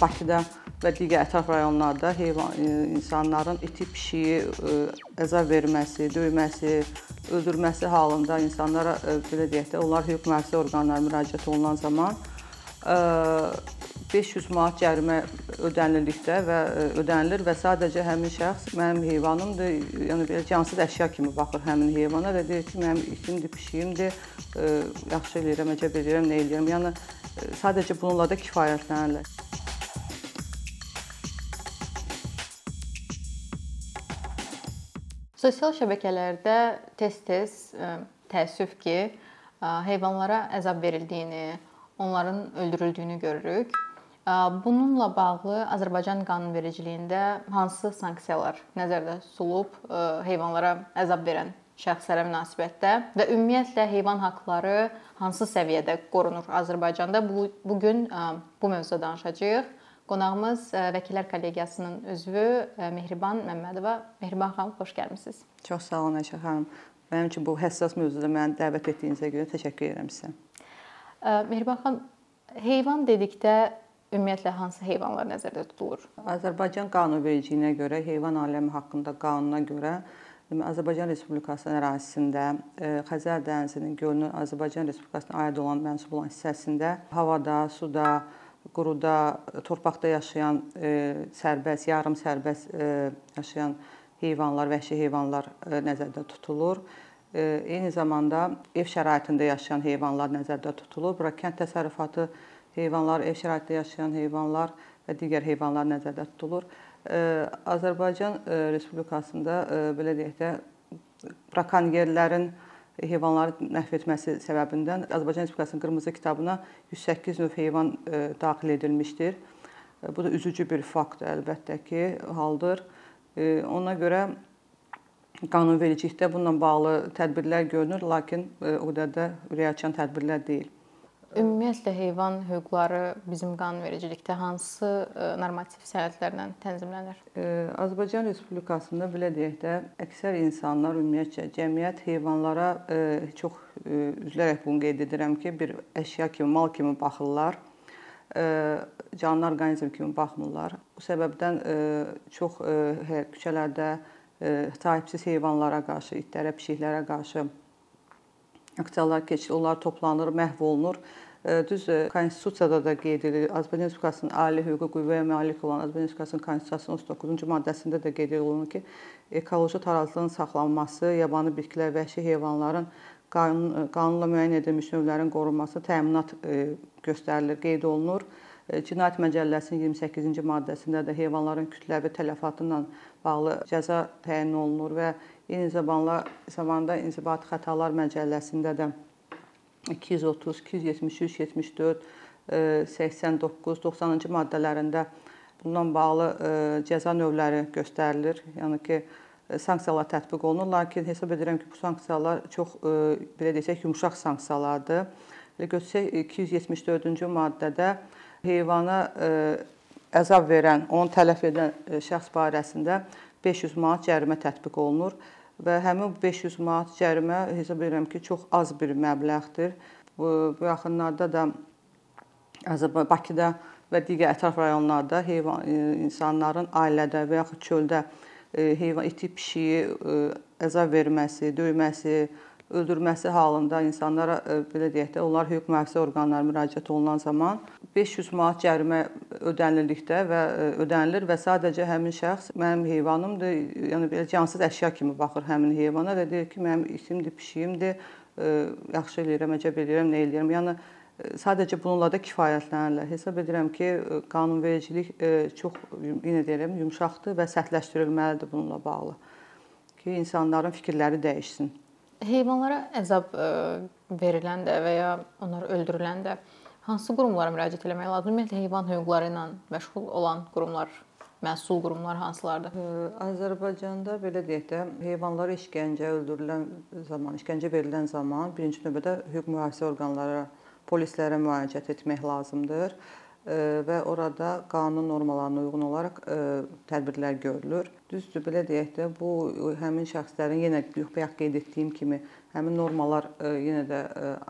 Bakıda və digər ətraf rayonlarda heyvan insanların iti pişiyi əzab verməsi, döyməsi, öldürməsi halında insanlara belə deyək də, onlar hüquq mühafizə orqanlarına müraciət olunan zaman 500 manat cərimə ödənildikdə və ödənilir və sadəcə həmin şəxs mənim heyvanımdır, yəni belə cansız əşya kimi baxır həmin heyvana və deyir ki, mənim itimdir, pişiyimdir, yaxşı eləyirəm, əcəb eləyirəm, nə eləyirəm. Yəni sadəcə bununla da kifayətlənirlər. Sosial şəbəkələrdə tez-tez təəssüf ki, heyvanlara əzab verildiyini, onların öldürüldüyünü görürük. Bununla bağlı Azərbaycan qanunvericiliyində hansı sanksiyalar nəzərdə tutulub heyvanlara əzab verən şəxslərə münasibətdə və ümumiyyətlə heyvan haqqları hansı səviyyədə qorunur Azərbaycanda? Bu bu gün bu mövzuda danışacağıq. Qonağımız Vəkillər Kollegiyasının üzvü Mehriban Məmmədova. Mehriban xanım, xoş gəlmisiniz. Çox sağ olun Ayşə xanım. Mənim üçün bu həssas mövzuda məni dəvət etdiyinizə görə təşəkkür edirəm sizə. Mehriban xanım, heyvan dedikdə ümumiyyətlə hansı heyvanlar nəzərdə tutulur? Azərbaycan qanunvericiliyinə görə, heyvan aləmi haqqında qanuna görə Azərbaycan Respublikasının ərazisində Xəzər dənizinin gölünün Azərbaycan Respublikasına aid olan mənsub olan hissəsində havada, suda, quruda, torpaqda yaşayan e, sərbəst, yarım sərbəst e, yaşayan heyvanlar, vəhşi heyvanlar e, nəzərdə tutulur. Eyni zamanda ev şəraitində yaşayan heyvanlar nəzərdə tutulur. Bura kənd təsərrüfatı heyvanlar, ev şəraitində yaşayan heyvanlar və digər heyvanlar nəzərdə tutulur. Azərbaycan Respublikasında belə deyək də brakonyerlərin heyvanları məhv etməsi səbəbindən Azərbaycan Respublikasının qırmızı kitabına 108 növ heyvan e, daxil edilmişdir. E, bu da üzücü bir faktdır əlbəttə ki, haldır. E, ona görə qanunvericilikdə bununla bağlı tədbirlər görünür, lakin o qədər də ürəkaçan tədbirlər deyil. Ümumiyyətlə heyvan hüquqları bizim qanunvericilikdə hansı e, normativ sənədlərlə tənzimlənir? E, Azərbaycan Respublikasında belə deyək də, əksər insanlar ümumiyyətcə cəmiyyət heyvanlara e, çox üzülərək bunu qeyd edirəm ki, bir əşya kimi, mal kimi baxırlar. Canlı orqanizm kimi baxmırlar. Bu səbəbdən çox hə, küçələrdə sahibsiz heyvanlara qarşı, itlərə, pişiklərə qarşı aksiyalar keçirilir, onlar toplanır, məhv olunur. Düz konstitusiyada da qeyd edilir. Azərbaycan Respublikasının ali hüquqi qüvvəyə malik olan Azərbaycan Respublikasının konstitusiyasının 39-cu maddəsində də qeyd olunur ki, ekoloji tarazlığın saxlanması, yabanı bitkilər, vəhşi heyvanların qanun, qanunla müəyyən edilmiş növlərin qorunması təminat göstərilir, qeyd olunur. Cinayət Məcəlləsinin 28-ci maddəsində də heyvanların kütləvi tələfatı ilə bağlı cəza təyin olunur və eyni zamanda zamanda İnzibati Xətalar Məcəlləsində də 230, 273, 74, 89, 90-cı maddələrində bununla bağlı e, cəza növləri göstərilir. Yəni ki, e, sanksiyalar tətbiq olunur, lakin hesab edirəm ki, bu sanksiyalar çox e, belə desək yumşaq sanksiyalardır. Elə götürsək 274-cü maddədə heyvana əzab verən, onu tələf edən şəxs barəsində 500 manat cərimə tətbiq olunur və həmin 500 manat cərimə hesab edirəm ki, çox az bir məbləğdir. Bu, yaxınlarda da Azərbaycan Bakıda və digər ətraf rayonlarda heyvan e, insanların ailədə və yaxud çöldə e, heyvan iti pişiyi e, əzab verməsi, döyməsi, öldürməsi halında insanlara e, belə deyək də, onlar hüquq mühafizə orqanlarına müraciət olunan zaman 500 manat cərimə ödənildikdə və e, ödənilir və sadəcə həmin şəxs mənim heyvanımdır, yəni belə cansız əşya kimi baxır həmin heyvana və deyir ki, mənim itimdir, pişiyimdir, e, yaxşı eləyirəm, əcəb eləyirəm, nə eləyirəm. Yəni sadəcə bununla da kifayətlənirlər. Hesab edirəm ki, qanunvericilik çox yenə deyirəm, yumşaqdır və sərtləşdirilməlidir bununla bağlı ki, insanların fikirləri dəyişsin. Heyvanlara əzab e, veriləndə və ya onlar öldürüləndə hansı qurumlara müraciət etmək lazımdır? Ümumiyyətlə heyvan hüquqları ilə məşğul olan qurumlar, məsul qurumlar hansılardır? Azərbaycanda belə deyək də, heyvanlara işgəncə öldürülən zaman, işgəncə verilən zaman birinci növbədə hüquq mühafizə orqanları, polislərə müraciət etmək lazımdır və orada qanun normalarına uyğun olaraq tədbirlər görülür. Düzdür, belə deyək də, bu həmin şəxslərin yenə bayaq qeyd etdiyim kimi həmin normalar yenə də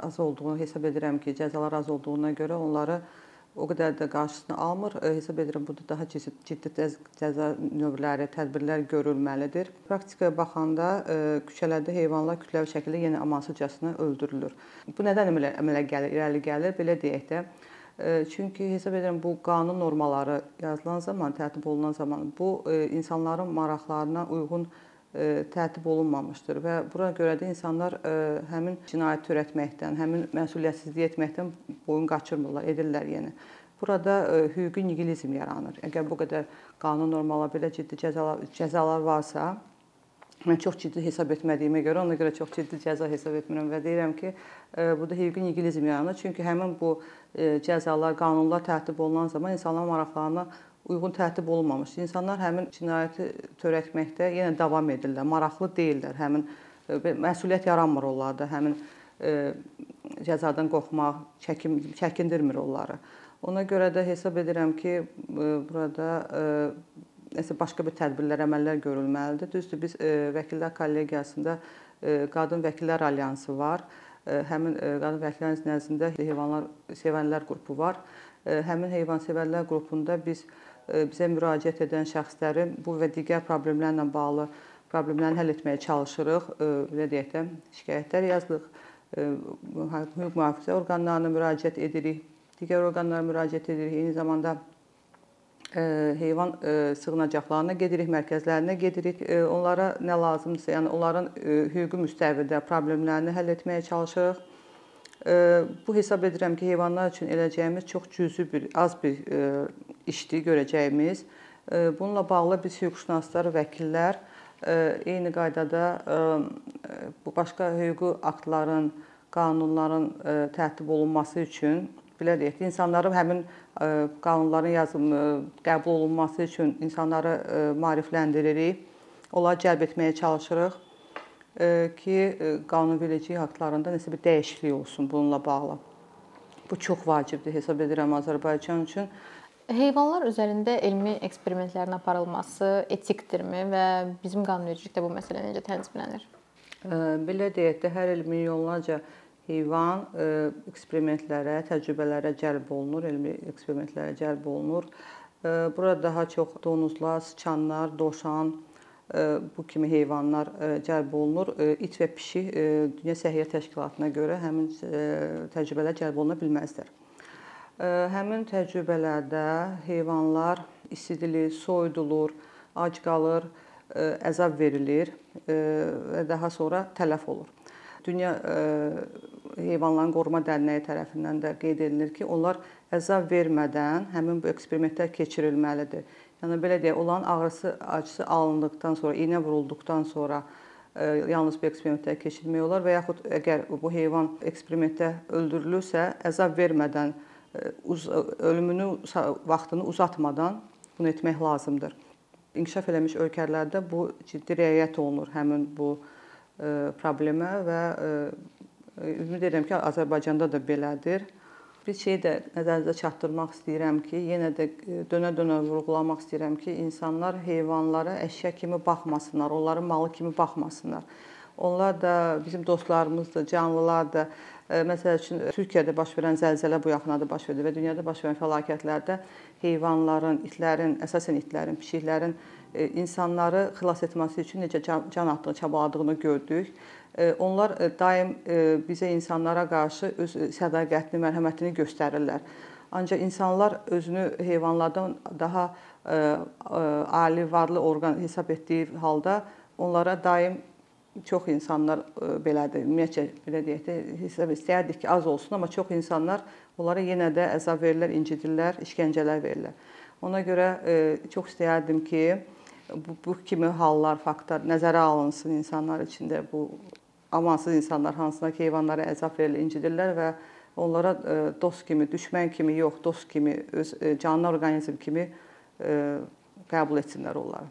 az olduğunu hesab edirəm ki, cəzalar az olduğuna görə onları o qədər də qarşısını almır. Hesab edirəm burada daha ciddi, ciddi cəza növləri, tədbirlər görülməlidir. Praktikaya baxanda küçələrdə heyvanlar kütləvi şəkildə yenə amansızcasına öldürülür. Bu nədən əmələ, əmələ gəlir, irəli gəlir? Belə deyək də, Çünki hesab edirəm bu qanun normaları yazılan zaman, tərtib olunan zaman bu insanların maraqlarına uyğun tərtib olunmamışdır və buna görə də insanlar həmin cinayət törətməkdən, həmin məsuliyyətsizlik etməkdən boyun qaçırmırlar, edirlər yenə. Burada hüquqi nihilizm yaranır. Əgər bu qədər qanun normalar, belə ciddi cəzalar, cəzalar varsa, mən çox ciddi hesab etmədiyimə görə ona görə çox ciddi cəza hesab etmirəm və deyirəm ki, burada hüquqi nihilizm yaranır. Çünki həmin bu cəzalar, qanunlar tərtib olunan zaman insanların maraqlarına uyğun tərtib olunmamış. İnsanlar həmin cinayəti törətməkdə yenə davam edirlər, maraqlı deyillər. Həmin e, məsuliyyət yaranmır onlarda, həmin e, cəzadan qorxmaq, çəkin çəkindirmir onları. Ona görə də hesab edirəm ki, e, burada nəsə başqa bir tədbirlər, əməllər görülməlidir. Düzdür, biz vəkillər kollegiyasında qadın vəkillər alyansı var. Həmin qadın vəkillərin nəzdində heyvanlar sevənlər qrupu var. Həmin heyvansevərlər qrupunda biz bizə müraciət edən şəxslərin bu və digər problemlərlə bağlı problemlərini həll etməyə çalışırıq. Belə deyək də, şikayətlər yazırıq. Hüquq mühafizə orqanlarına müraciət edirik, digər orqanlara müraciət edirik. Eyni zamanda heyvan sığınacaqlarına gedirik, mərkəzlərinə gedirik. Onlara nə lazımdırsa, yəni onların hüquqi müstəvidə problemlərini həll etməyə çalışırıq. Bu hesab edirəm ki, heyvanlar üçün eləcəyimiz çox cüzi bir, az bir işdir görəcəyimiz. Bununla bağlı biz hüquqşünaslar, vəkillər eyni qaydada bu başqa hüquqi aktların, qanunların tərtib olunması üçün belə deyək, insanların həmin qanunların yazımı, qəbul olunması üçün insanları maarifləndiririk. Onları cəlb etməyə çalışırıq ki, qanunvericilik aktlarında nəsə bir dəyişiklik olsun bununla bağlı. Bu çox vacibdir hesab edirəm Azərbaycan üçün. Heyvanlar üzərində elmi eksperimentlərin aparılması etikdirmi və bizim qanunvericilikdə bu məsələ necə tənzimlənir? Belə deyək də, hər il milyonlarca heyvan eksperimentlərə, təcrübələrə cəlb olunur, elmi eksperimentlərə cəlb olunur. Burada daha çox donuzlar, sıçanlar, dovşan, bu kimi heyvanlar cəlb olunur. İt və pişik Dünya Səhiyyə Təşkilatına görə həmin təcrübələr cəlb oluna bilməzlər. Həmin təcrübələrdə heyvanlar isidilir, soyudulur, ac qalır, əzab verilir və daha sonra tələf olur. Dünya Heyvanların Qoruma Dərnəyi tərəfindən də qeyd edilir ki, onlar əzab vermədən həmin bu eksperimentlər keçirilməlidir. Yəni belə deyək, onların ağrısı, acısı alındıqdan sonra, iynə vurulduqdan sonra e, yalnız bu eksperimentlər keçirmək olar və yaxud əgər bu heyvan eksperimentdə öldürülürsə, əzab vermədən, e, ölümünü vaxtını uzatmadan bunu etmək lazımdır. İnkişaf eləmiş ölkələrdə bu ciddi riayət olunur həmin bu e, problemə və ümid edirəm ki, Azərbaycanda da belədir bir şey də nəzərinizə çatdırmaq istəyirəm ki, yenə də e, dönə-dönə vurğulamaq istəyirəm ki, insanlar heyvanlara əşya kimi baxmasınlar, onların malı kimi baxmasınlar. Onlar da bizim dostlarımızdır, canlılardır. E, məsəl üçün Türkiyədə baş verən zəlzələ bu yaxınlarda baş verdi və dünyada baş verən fəlakətlərdə heyvanların, itlərin, əsasən itlərin, pişiklərin e, insanları xilas etməsi üçün necə can atdığını, çabaladığını gördük. Onlar e, daim e, bizə insanlara qarşı öz sədaqətini, mərhəmətini göstərirlər. Ancaq insanlar özünü heyvanlardan daha e, ali varlı orqan hesab etdiyi halda onlara daim çox insanlar belədir. Ümumiyyətcə belə deyək də hesab istəyərdik ki, az olsun, amma çox insanlar onlara yenə də əzab verirlər, incidirlər, işgəncələr verirlər. Ona görə çox istəyərdim ki, bu, bu kimi hallar, faktlar nəzərə alınsın insanlar içində bu amansız insanlar hansına ki, heyvanlara əzab verilir, incidirlər və onlara e, dost kimi, düşmən kimi yox, dost kimi, öz e, canlı orqanizm kimi e, qəbul etsinlər onları.